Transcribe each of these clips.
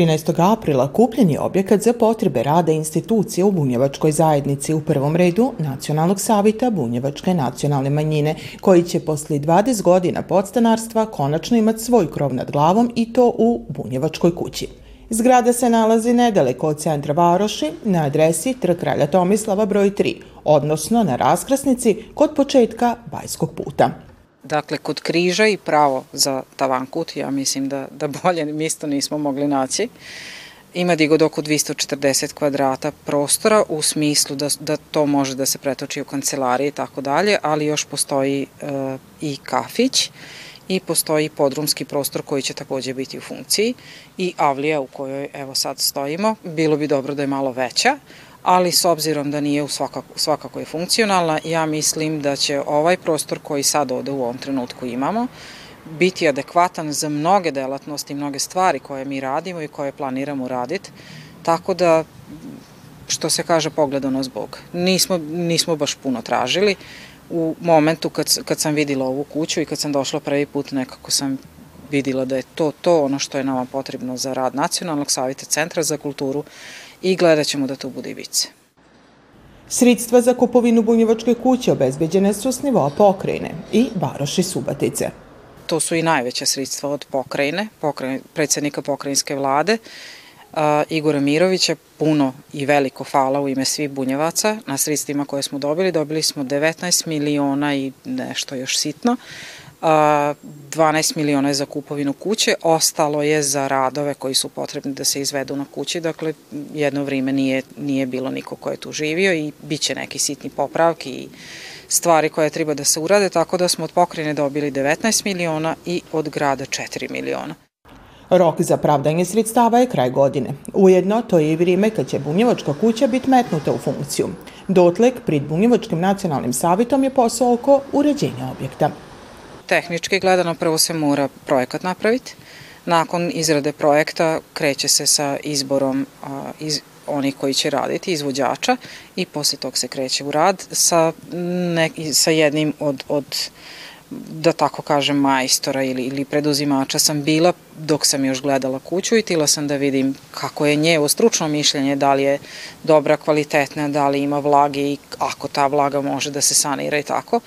13. aprila kupljen je objekat za potrebe rada institucije u Bunjevačkoj zajednici u prvom redu Nacionalnog savita Bunjevačke nacionalne manjine, koji će posle 20 godina podstanarstva konačno imati svoj krov nad glavom i to u Bunjevačkoj kući. Zgrada se nalazi nedaleko od centra Varoši na adresi Trg kralja Tomislava broj 3, odnosno na raskrasnici kod početka Bajskog puta. Dakle, kod križa i pravo za tavankut, ja mislim da, da bolje misto nismo mogli naći. Ima digod oko 240 kvadrata prostora u smislu da, da to može da se pretoči u kancelarije i tako dalje, ali još postoji e, i kafić i postoji podrumski prostor koji će takođe biti u funkciji i avlija u kojoj evo sad stojimo. Bilo bi dobro da je malo veća, ali s obzirom da nije u svakako, svakako je funkcionalna, ja mislim da će ovaj prostor koji sad ovde u ovom trenutku imamo biti adekvatan za mnoge delatnosti, mnoge stvari koje mi radimo i koje planiramo raditi, tako da što se kaže pogledano zbog. Nismo, nismo baš puno tražili. U momentu kad, kad sam videla ovu kuću i kad sam došla prvi put nekako sam videla da je to to ono što je nama potrebno za rad Nacionalnog savjeta Centra za kulturu i gledat ćemo da to bude i vice. Sredstva za kupovinu bunjevačke kuće obezbeđene su s nivoa pokrajine i Varoši Subatice. To su i najveća sredstva od pokrajine, pokrajine predsednika pokrajinske vlade, Igora Mirovića, puno i veliko hvala u ime svih bunjevaca na sredstvima koje smo dobili. Dobili smo 19 miliona i nešto još sitno 12 miliona je za kupovinu kuće, ostalo je za radove koji su potrebni da se izvedu na kući, dakle jedno vreme nije, nije bilo niko ko je tu živio i bit će neki sitni popravki i stvari koje treba da se urade, tako da smo od pokrene dobili 19 miliona i od grada 4 miliona. Rok za pravdanje sredstava je kraj godine. Ujedno, to je i vrijeme kad će Bunjevačka kuća biti metnuta u funkciju. Dotlek, prid Bunjevačkim nacionalnim savitom je posao oko uređenja objekta. Tehnički gledano prvo se mora projekat napraviti. Nakon izrade projekta kreće se sa izborom a, iz, onih koji će raditi, izvođača i posle tog se kreće u rad sa, ne, sa jednim od, od da tako kažem, majstora ili, ili preduzimača sam bila dok sam još gledala kuću i tila sam da vidim kako je njevo stručno mišljenje, da li je dobra, kvalitetna, da li ima vlage i ako ta vlaga može da se sanira i tako.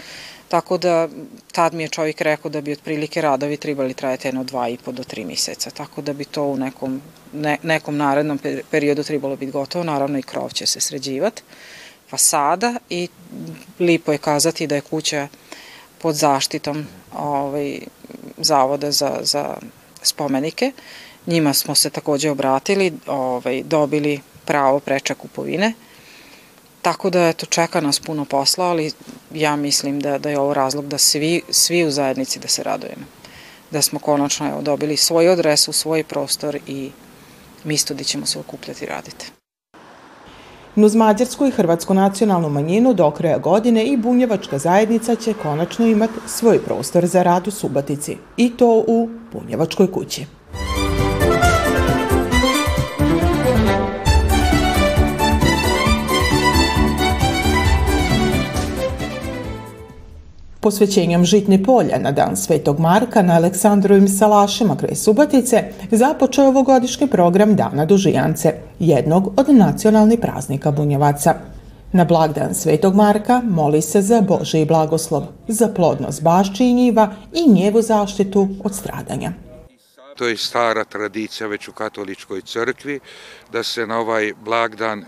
Tako da tad mi je čovjek rekao da bi otprilike radovi trebali trajati jedno dva i po do tri meseca, tako da bi to u nekom, ne, nekom narednom periodu trebalo biti gotovo, naravno i krov će se sređivati, fasada i lipo je kazati da je kuća pod zaštitom ovaj, Zavoda za, za spomenike. Njima smo se takođe obratili, ovaj, dobili pravo preča kupovine, Tako da, eto, čeka nas puno posla, ali ja mislim da, da je ovo razlog da svi, svi u zajednici da se radujemo. Da smo konačno evo, dobili svoj adresu, svoj prostor i misto gde ćemo se okupljati i raditi. Nuz Mađarsku i Hrvatsku nacionalnu manjinu do kraja godine i Bunjevačka zajednica će konačno imati svoj prostor za rad u Subatici i to u Bunjevačkoj kući. Posvećenjem žitne polja na dan Svetog Marka na Aleksandrovim salašima kraj Subatice započeo ovogodišnji program Dana Dužijance, jednog od nacionalnih praznika Bunjevaca. Na blagdan Svetog Marka moli se za Božiji blagoslov, za plodnost bašči i njiva i njevu zaštitu od stradanja. To je stara tradicija već u katoličkoj crkvi, da se na ovaj blagdan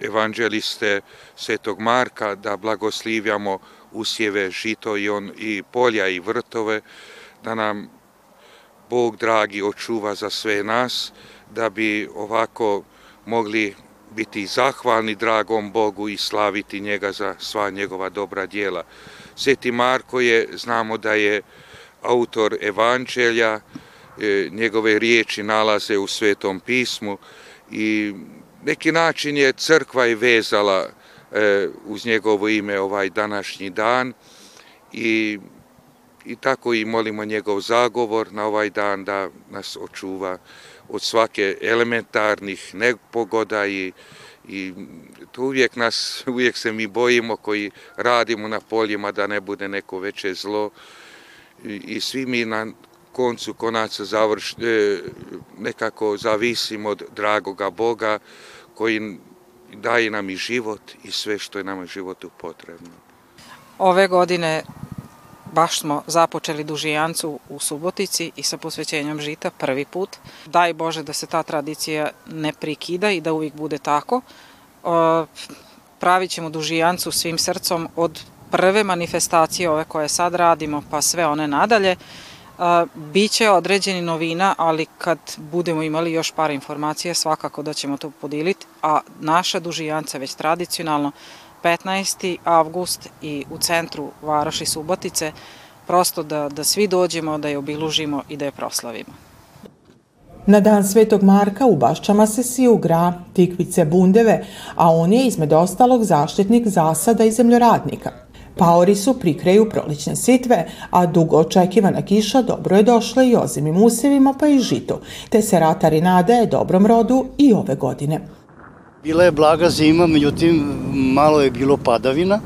evanđeliste Svetog Marka da blagoslivljamo usjeve, žito i, on, i polja i vrtove, da nam Bog dragi očuva za sve nas, da bi ovako mogli biti zahvalni dragom Bogu i slaviti njega za sva njegova dobra dijela. Sveti Marko je, znamo da je autor evanđelja, e, njegove riječi nalaze u Svetom pismu i neki način je crkva i vezala uz njegovo ime ovaj današnji dan. I, i tako i molimo njegov zagovor na ovaj dan da nas očuva od svake elementarnih nepogoda i, i to uvijek nas, uvijek se mi bojimo koji radimo na poljima da ne bude neko veće zlo. I, i svi mi na koncu konaca završ, e, nekako zavisim od dragoga Boga koji daje nam i život i sve što je nama životu potrebno. Ove godine baš smo započeli dužijancu u Subotici i sa posvećenjem žita prvi put. Daj Bože da se ta tradicija ne prikida i da uvijek bude tako. Pravit ćemo dužijancu svim srcom od prve manifestacije ove koje sad radimo pa sve one nadalje. Biće određeni novina, ali kad budemo imali još par informacija, svakako da ćemo to podiliti, a naša dužijanca već tradicionalno 15. avgust i u centru Varoši Subotice, prosto da, da svi dođemo, da je obilužimo i da je proslavimo. Na dan Svetog Marka u Baščama se siju gra, tikvice, bundeve, a on je izmed ostalog zaštitnik zasada i zemljoradnika. Paori su pri prolične sitve, a dugo očekivana kiša dobro je došla i ozimim usevima pa i žitu, te se ratari nadaje dobrom rodu i ove godine. Bila je blaga zima, međutim malo je bilo padavina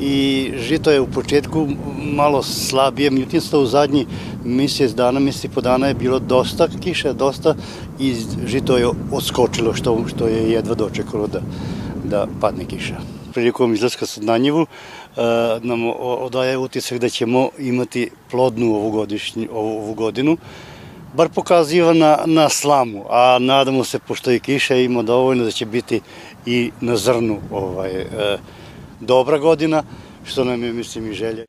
i žito je u početku malo slabije, međutim u zadnji mjesec dana, mjesec po dana je bilo dosta kiše, dosta i žito je odskočilo što, što je jedva dočekalo da, da padne kiša. Prilikom izlaska na njivu uh, nam odaje utisak da ćemo imati plodnu ovu, ovu godinu, bar pokaziva na, na slamu, a nadamo se, pošto je kiša ima dovoljno, da će biti i na zrnu ovaj, e, dobra godina, što nam je, mislim, i želje.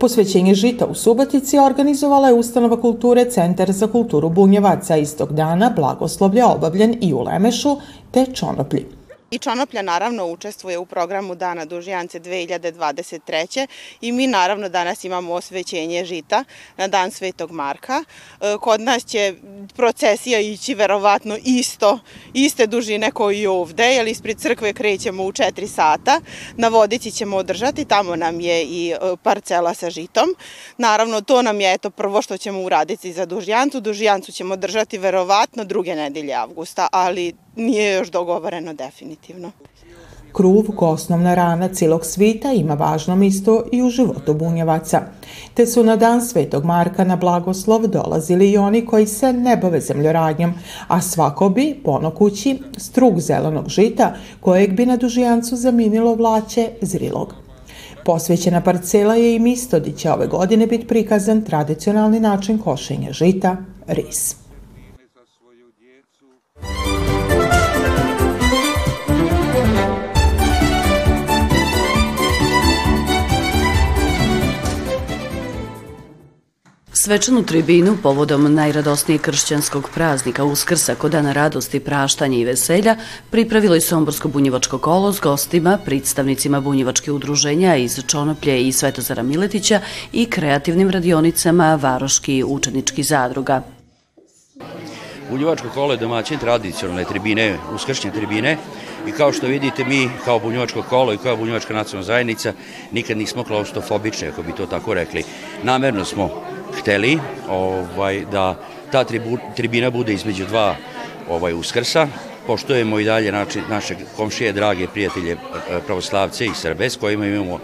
Posvećenje žita u Subotici organizovala je Ustanova kulture Centar za kulturu Bunjevaca istog dana, blagoslovlja obavljen i u Lemešu te Čonoplji. I Čonoplja naravno učestvuje u programu Dana Dužijance 2023. i mi naravno danas imamo osvećenje žita na Dan Svetog Marka. E, kod nas će procesija ići verovatno isto, iste dužine koji i ovde, jer ispred crkve krećemo u 4 sata. Na vodici ćemo održati, tamo nam je i e, parcela sa žitom. Naravno, to nam je eto prvo što ćemo uraditi za Dužijancu. Dužijancu ćemo držati verovatno druge nedelje avgusta, ali nije još dogovoreno definitivno. Kruv, ko osnovna rana cijelog svita, ima važno misto i u životu bunjevaca. Te su na dan Svetog Marka na blagoslov dolazili i oni koji se ne bave zemljoradnjom, a svako bi, ponokući, strug zelenog žita kojeg bi na dužijancu zaminilo vlaće zrilog. Posvećena parcela je i misto gdje će ove godine biti prikazan tradicionalni način košenja žita, ris. Svečanu tribinu povodom najradosnijeg kršćanskog praznika Uskrsa kod dana radosti, praštanja i veselja pripravili Somborsko-bunjevačko kolo s gostima, predstavnicima bunjevačke udruženja iz Čonoplje i Svetozara Miletića i kreativnim radionicama Varoški učenički zadruga. Bunjevačko kolo je domaćin tradicionalne tribine, uskršnje tribine i kao što vidite mi kao bunjevačko kolo i kao bunjevačka nacionalna zajednica nikad nismo klaustrofobični, ako bi to tako rekli. Namerno smo hteli ovaj, da ta tribu, tribina bude između dva ovaj uskrsa. Poštujemo i dalje naši, naše komšije, drage prijatelje e, pravoslavce i Srbe s kojima imamo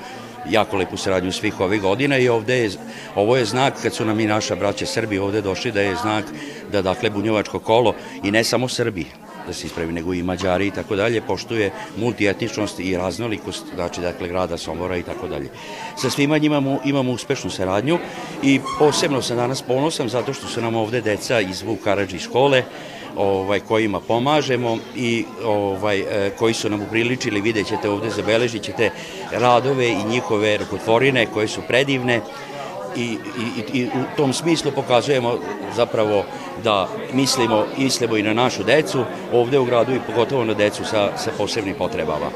jako lepu saradnju svih ovih godina i ovde je, ovo je znak kad su nam i naša braća Srbi ovde došli da je znak da dakle bunjevačko kolo i ne samo Srbi da se ispravi, nego i Mađari i tako dalje, poštuje multietničnost i raznolikost, znači, dakle, grada Sombora i tako dalje. Sa svima njima imamo, imamo uspešnu saradnju i posebno sam danas ponosan zato što su nam ovde deca iz Vukarađi škole, ovaj, kojima pomažemo i ovaj, e, koji su nam upriličili, vidjet ćete ovde, zabeležit ćete radove i njihove rukotvorine koje su predivne, i, i, i u tom smislu pokazujemo zapravo da mislimo, mislimo i na našu decu ovde u gradu i pogotovo na decu sa, sa posebnim potrebama.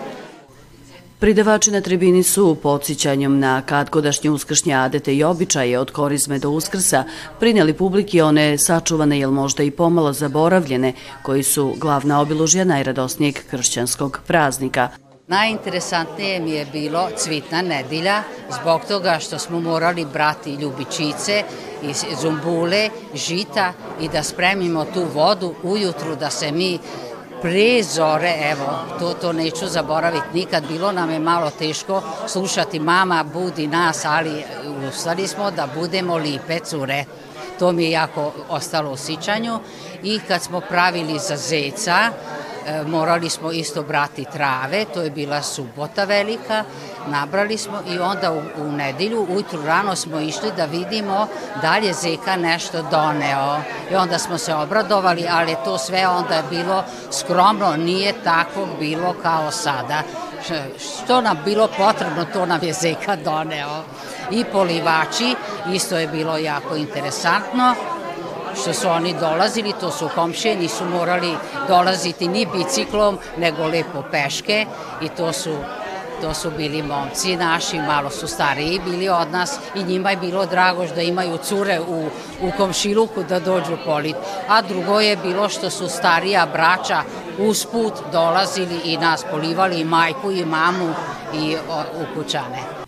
Pridavači na tribini su podsjećanjem na katkodašnje uskršnje adete i običaje od korizme do uskrsa prinjeli publiki one sačuvane ili možda i pomalo zaboravljene koji su glavna obilužja najradosnijeg kršćanskog praznika – Najinteresantnije mi je bilo Cvitna nedilja, zbog toga što smo morali brati ljubičice i zumbule, žita i da spremimo tu vodu ujutru da se mi pre zore, evo, to, to neću zaboraviti. Nikad, bilo nam je malo teško slušati mama budi nas, ali ustali smo da budemo lipe cure. To mi je jako ostalo u sićanju i kad smo pravili za zeca, morali smo isto brati trave, to je bila subota velika, nabrali smo i onda u, u nedelju, ujutru rano smo išli da vidimo da li je Zeka nešto doneo. I onda smo se obradovali, ali to sve onda je bilo skromno, nije tako bilo kao sada. Što nam bilo potrebno, to nam je Zeka doneo. I polivači, isto je bilo jako interesantno što su oni dolazili, to su komšije, nisu morali dolaziti ni biciklom, nego lepo peške i to su to su bili momci naši, malo su stariji bili od nas i njima je bilo drago da imaju cure u, u komšiluku da dođu polit. A drugo je bilo što su starija braća usput dolazili i nas polivali i majku i mamu i o, u kućane.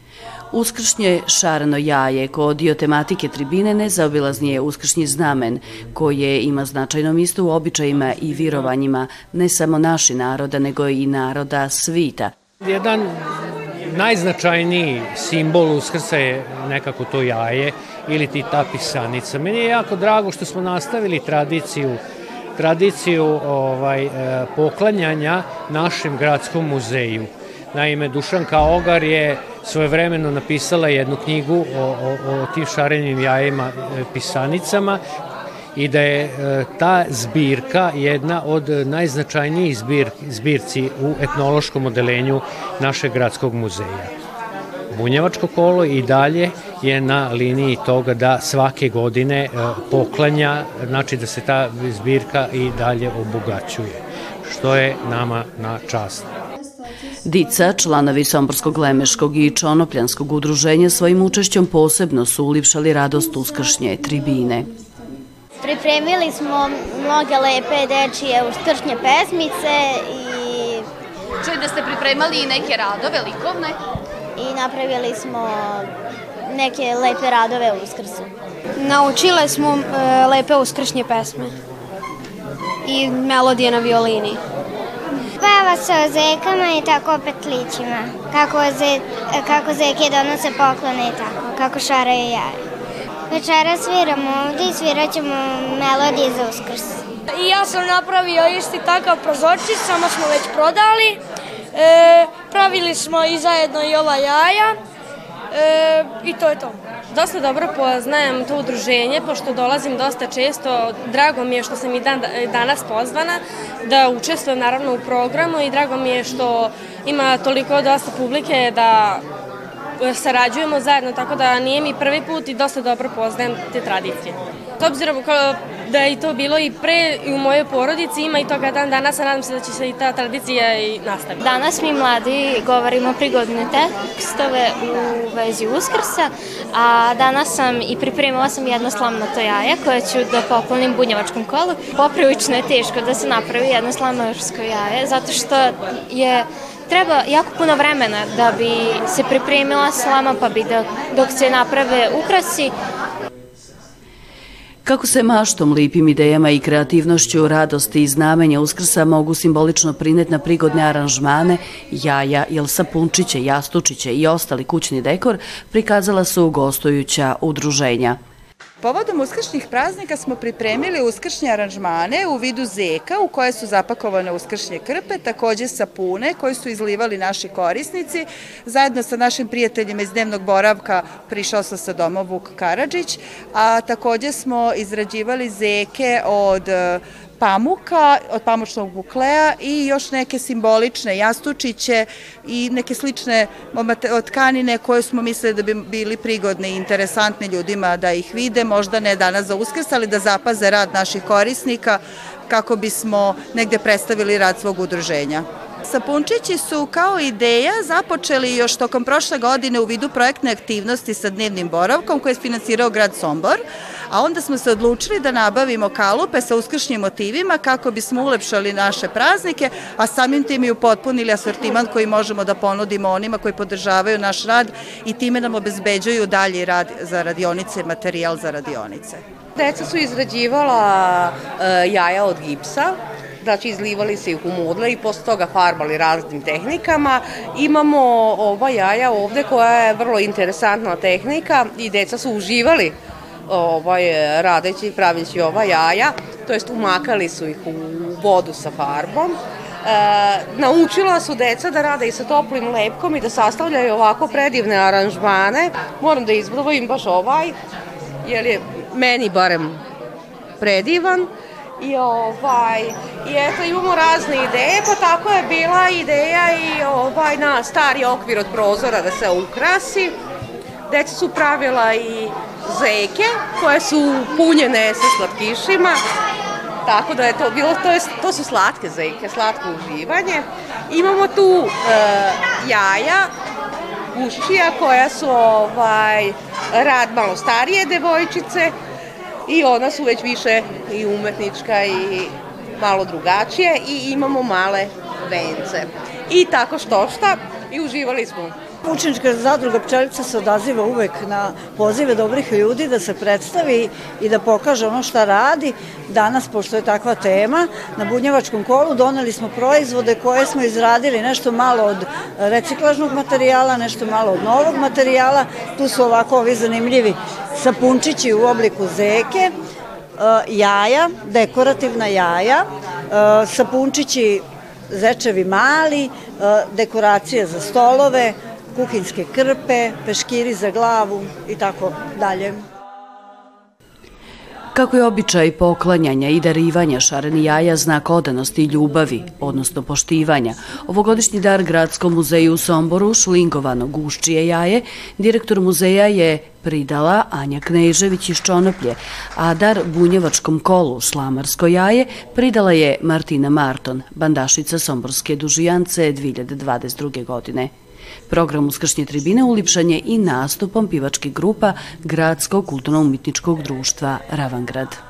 Uskršnje šareno jaje kod dio tematike tribine nezaobilazni je uskršnji znamen, koje ima značajno mjesto u običajima i virovanjima ne samo naši naroda, nego i naroda svita. Jedan najznačajniji simbol Uskrsa je nekako to jaje ili ti ta pisanica. Meni je jako drago što smo nastavili tradiciju tradiciju ovaj, e, poklanjanja našem gradskom muzeju. Naime, Dušanka Ogar je svojevremeno napisala jednu knjigu o, o, o tim šarenim jajima e, pisanicama i da je e, ta zbirka jedna od najznačajnijih zbir, zbirci u etnološkom odelenju našeg gradskog muzeja. Bunjevačko kolo i dalje je na liniji toga da svake godine e, poklanja, znači da se ta zbirka i dalje obogaćuje, što je nama na čast. Dica, članovi Somborskog lemeškog i Čonopljanskog udruženja svojim učešćom posebno su ulipšali radost uskršnje tribine. Pripremili smo mnoge lepe dečije uskršnje pesmice i... Čujem da ste pripremali i neke radove likovne? I napravili smo neke lepe radove u uskrsu. Naučile smo e, lepe uskršnje pesme i melodije na violini. Peva se o zekama i tako o petlićima. Kako, ze, kako zeke donose poklone i tako. Kako šaraju jaje. Večera sviramo ovde i svirat ćemo melodije za uskrs. I ja sam napravio isti takav prozorčić, samo smo već prodali. E, pravili smo i zajedno i ova jaja e, i to je to. Dosta dobro poznajem to udruženje, pošto dolazim dosta često. Drago mi je što sam i dan, danas pozvana da učestvujem naravno u programu i drago mi je što ima toliko dosta publike da sarađujemo zajedno, tako da nije mi prvi put i dosta dobro poznajem te tradicije. S obzirom da je to bilo i pre i u mojoj porodici, ima i toga dan danas, a nadam se da će se i ta tradicija i nastaviti. Danas mi mladi govorimo prigodne tekstove u vezi Uskrsa, a danas sam i pripremila sam jedno slamnato jaje koje ću da poklonim bunjevačkom kolu. Poprilično je teško da se napravi jedno slamnato jaje, zato što je treba jako puno vremena da bi se pripremila slama, pa bi da, dok se naprave ukrasi, Kako se maštom, lipim idejama i kreativnošću, radosti i znamenja Uskrsa mogu simbolično prineti na prigodne aranžmane, jaja, jel sapunčiće, jastučiće i ostali kućni dekor, prikazala su gostujuća udruženja. Povodom uskršnjih praznika smo pripremili uskršnje aranžmane u vidu zeka u koje su zapakovane uskršnje krpe, takođe sapune koje su izlivali naši korisnici. Zajedno sa našim prijateljima iz dnevnog boravka prišao sam sa doma Vuk Karadžić, a takođe smo izrađivali zeke od pamuka, od pamučnog buklea i još neke simbolične jastučiće i neke slične tkanine koje smo mislili da bi bili prigodne i interesantne ljudima da ih vide, možda ne danas za uskrs, ali da zapaze rad naših korisnika kako bismo negde predstavili rad svog udruženja. Sapunčići su kao ideja započeli još tokom prošle godine u vidu projektne aktivnosti sa dnevnim boravkom koje je finansirao grad Sombor, a onda smo se odlučili da nabavimo kalupe sa uskršnjim motivima kako bismo ulepšali naše praznike, a samim tim i upotpunili asortiman koji možemo da ponudimo onima koji podržavaju naš rad i time nam obezbeđuju dalji rad za radionice, materijal za radionice. Deca su izrađivala e, jaja od gipsa, znači izlivali se ih u mudle i posle toga farbali raznim tehnikama. Imamo ova jaja ovde koja je vrlo interesantna tehnika i deca su uživali ovaj, radeći, pravići ova jaja, to jest umakali su ih u vodu sa farbom. E, naučila su deca da rade i sa toplim lepkom i da sastavljaju ovako predivne aranžmane. Moram da izbrojim baš ovaj, jer je meni barem predivan. I, ovaj, I eto imamo razne ideje, pa tako je bila ideja i ovaj, na stari okvir od prozora da se ukrasi. Deca su pravila i zeke koje su punjene sa slatkišima, tako da je to bilo, to, je, to su slatke zeke, slatko uživanje. Imamo tu e, jaja, gušćija koja su ovaj, rad malo starije devojčice, i ona su već više i umetnička i malo drugačije i imamo male vence. I tako što šta i uživali smo. Učenička zadruga Pčelica se odaziva uvek na pozive dobrih ljudi da se predstavi i da pokaže ono šta radi. Danas, pošto je takva tema, na bunjevačkom kolu doneli smo proizvode koje smo izradili nešto malo od reciklažnog materijala, nešto malo od novog materijala. Tu su ovako ovi zanimljivi sapunčići u obliku zeke, e, jaja, dekorativna jaja, e, sapunčići zečevi mali, e, dekoracije za stolove, kuhinske krpe, peškiri za glavu i tako dalje. Kako je običaj poklanjanja i darivanja šareni jaja znak odanosti i ljubavi, odnosno poštivanja, ovogodišnji dar Gradskom muzeju u Somboru, šlingovano guščije jaje, direktor muzeja je pridala Anja Knežević iz Čonoplje, a dar bunjevačkom kolu Slamarsko jaje pridala je Martina Marton, bandašica Somborske dužijance 2022. godine. Program Uskršnje tribine ulipšan je i nastupom pivačkih grupa Gradskog kulturno-umitničkog društva Ravangrad.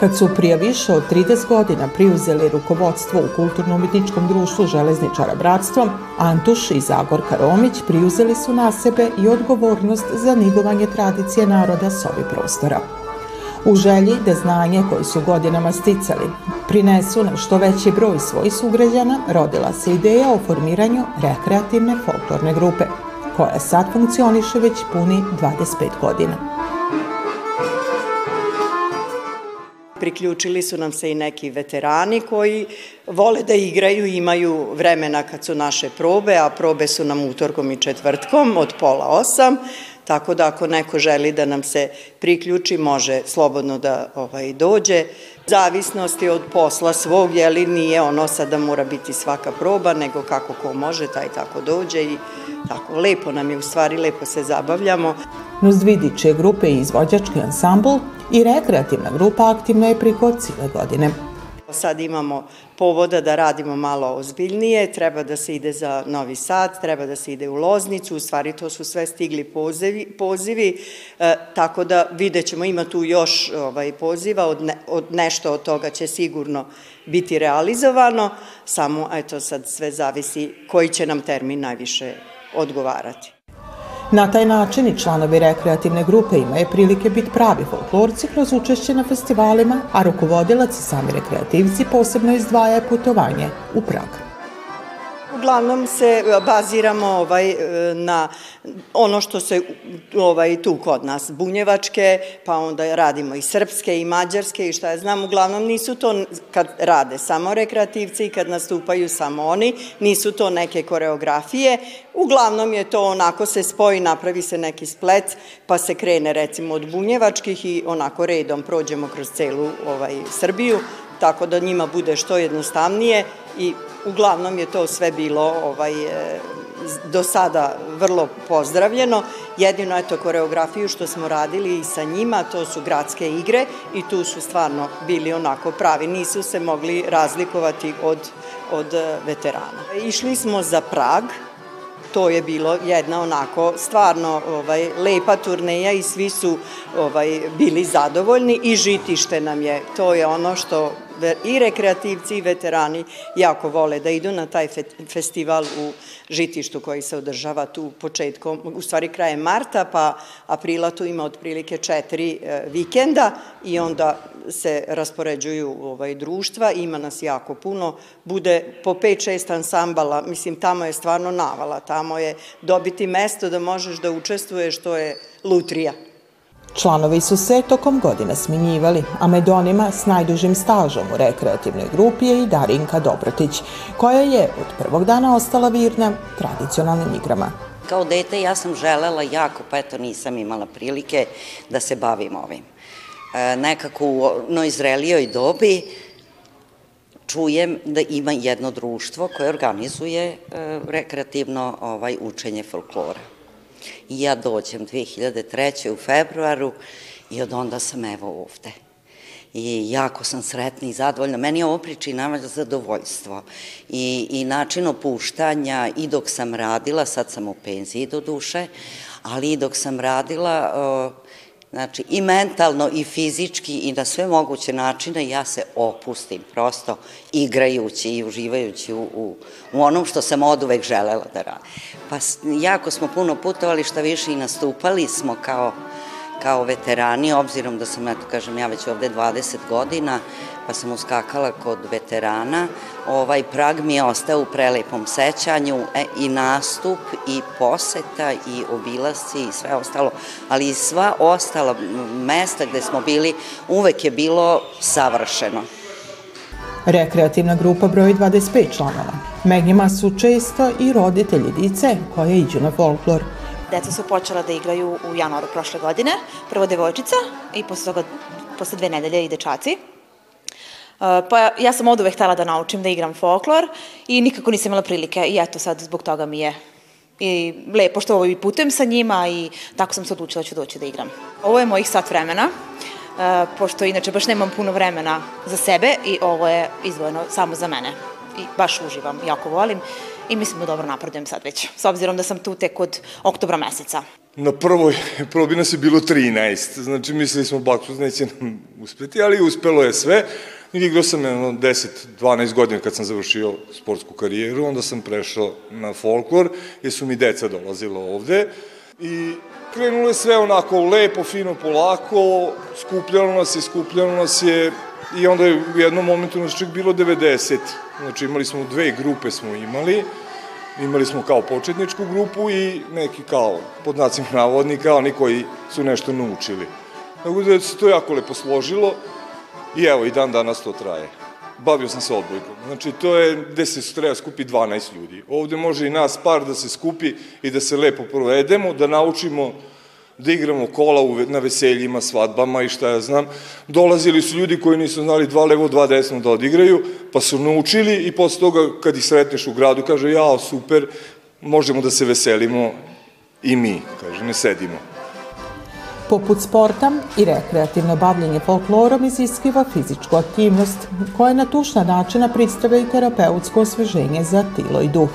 Kad su prije više od 30 godina priuzeli rukovodstvo u Kulturno-umetničkom društvu Železničara Bratstvo, Antuš i Zagorka Romić priuzeli su na sebe i odgovornost za nigovanje tradicije naroda s ovih prostora. U želji da znanje koje su godinama sticali prinesu na što veći broj svojih sugrađana, rodila se ideja o formiranju rekreativne folklorne grupe, koja sad funkcioniše već puni 25 godina. Priključili su nam se i neki veterani koji vole da igraju, imaju vremena kad su naše probe, a probe su nam utorkom i četvrtkom od pola osam, tako da ako neko želi da nam se priključi, može slobodno da ovaj, dođe. Zavisnosti od posla svog, jeli nije ono sad da mora biti svaka proba, nego kako ko može, taj tako dođe i tako lepo nam je, u stvari lepo se zabavljamo. Nuzdvidiće grupe i izvođački ansambl i rekreativna grupa aktivna je priko cijele godine. Sad imamo povoda da radimo malo ozbiljnije, treba da se ide za Novi Sad, treba da se ide u Loznicu, u stvari to su sve stigli pozivi, pozivi e, tako da vidjet ćemo, ima tu još ovaj, poziva, od, ne, od nešto od toga će sigurno biti realizovano, samo eto sad sve zavisi koji će nam termin najviše odgovarati. Na taj način i članovi rekreativne grupe imaju prilike biti pravi folklorci kroz učešće na festivalima, a rukovodilac i sami rekreativci posebno izdvaja putovanje u Prag. Uglavnom se e, baziramo ovaj, e, na ono što se ovaj, tu kod nas, bunjevačke, pa onda radimo i srpske i mađarske i šta ja znam, uglavnom nisu to kad rade samo rekreativci i kad nastupaju samo oni, nisu to neke koreografije, uglavnom je to onako se spoji, napravi se neki splet, pa se krene recimo od bunjevačkih i onako redom prođemo kroz celu ovaj, Srbiju, tako da njima bude što jednostavnije i uglavnom je to sve bilo ovaj, e, do sada vrlo pozdravljeno. Jedino eto koreografiju što smo radili i sa njima, to su gradske igre i tu su stvarno bili onako pravi, nisu se mogli razlikovati od, od e, veterana. Išli smo za Prag, to je bilo jedna onako stvarno ovaj lepa turneja i svi su ovaj bili zadovoljni i žitište nam je to je ono što i rekreativci i veterani jako vole da idu na taj festival u žitištu koji se održava tu početkom, u stvari krajem marta, pa aprila tu ima otprilike četiri e, vikenda i onda se raspoređuju ovaj, društva, ima nas jako puno, bude po 5-6 ansambala, mislim tamo je stvarno navala, tamo je dobiti mesto da možeš da učestvuješ, to je lutrija. Članovi su se tokom godina sminjivali, a med onima s najdužim stažom u rekreativnoj grupi je i Darinka Dobrotić, koja je od prvog dana ostala virna tradicionalnim igrama. Kao dete ja sam želela jako, pa eto nisam imala prilike da se bavim ovim. E, nekako u noizrelijoj dobi čujem da ima jedno društvo koje organizuje e, rekreativno ovaj učenje folklora. I ja dođem 2003. u februaru i od onda sam evo ovde. I jako sam sretna i zadovoljna. Meni je ovo pričinava zadovoljstvo. I, I način opuštanja i dok sam radila, sad sam u penziji do duše, ali i dok sam radila, znači i mentalno i fizički i na sve moguće načine ja se opustim prosto igrajući i uživajući u, u, u onom što sam od uvek želela da radim. Pa jako smo puno putovali, šta više i nastupali smo kao kao veterani, obzirom da sam, eto kažem, ja već ovde 20 godina, pa sam uskakala kod veterana, ovaj prag mi je ostao u prelepom sećanju e, i nastup i poseta i obilasci i sve ostalo, ali i sva ostala mesta gde smo bili uvek je bilo savršeno. Rekreativna grupa broji 25 članova. Meg njima su često i roditelji dice koje iđu na folklor. Deca su počela da igraju u januaru prošle godine, prvo devojčica i posle toga, posle dve nedelje i dečaci. Pa ja sam od uvek htela da naučim da igram folklor i nikako nisam imala prilike i eto sad zbog toga mi je i lepo što ovaj putujem sa njima i tako sam se odlučila da ću doći da igram. Ovo je mojih sat vremena, pošto inače baš nemam puno vremena za sebe i ovo je izvojeno samo za mene. I baš uživam, jako volim i mislim da dobro napredujem sad već, s obzirom da sam tu tek od oktobra meseca. Na prvoj probi nas je bilo 13, znači mislili smo Baksuz neće nam uspeti, ali uspelo je sve. Igrao sam jedno 10-12 godina kad sam završio sportsku karijeru, onda sam prešao na folklor, jer su mi deca dolazila ovde i krenulo je sve onako lepo, fino, polako, skupljalo nas je, skupljalo nas je i onda je u jednom momentu nas čak bilo 90. Znači imali smo dve grupe smo imali, imali smo kao početničku grupu i neki kao, pod nacima navodnika, oni koji su nešto naučili. Tako da se to jako lepo složilo i evo i dan danas to traje. Bavio sam se odbojkom. Znači, to je gde se treba skupi 12 ljudi. Ovde može i nas par da se skupi i da se lepo provedemo, da naučimo da igramo kola u, na veseljima, svadbama i šta ja znam. Dolazili su ljudi koji nisu znali dva levo, dva desno da odigraju, pa su naučili i posle toga kad ih sretneš u gradu kaže jao super, možemo da se veselimo i mi, kaže, ne sedimo. Poput sporta i rekreativno bavljenje folklorom iziskiva fizičku aktivnost, koja na tušna načina predstavlja i terapeutsko osveženje za tilo i duh.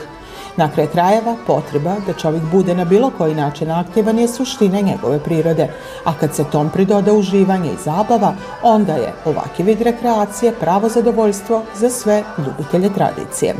Na kraj krajeva, potreba da čovjek bude na bilo koji način aktivan je suština njegove prirode, a kad se tom pridoda uživanje i zabava, onda je ovaki vid rekreacije pravo zadovoljstvo za sve ljubitelje tradicije.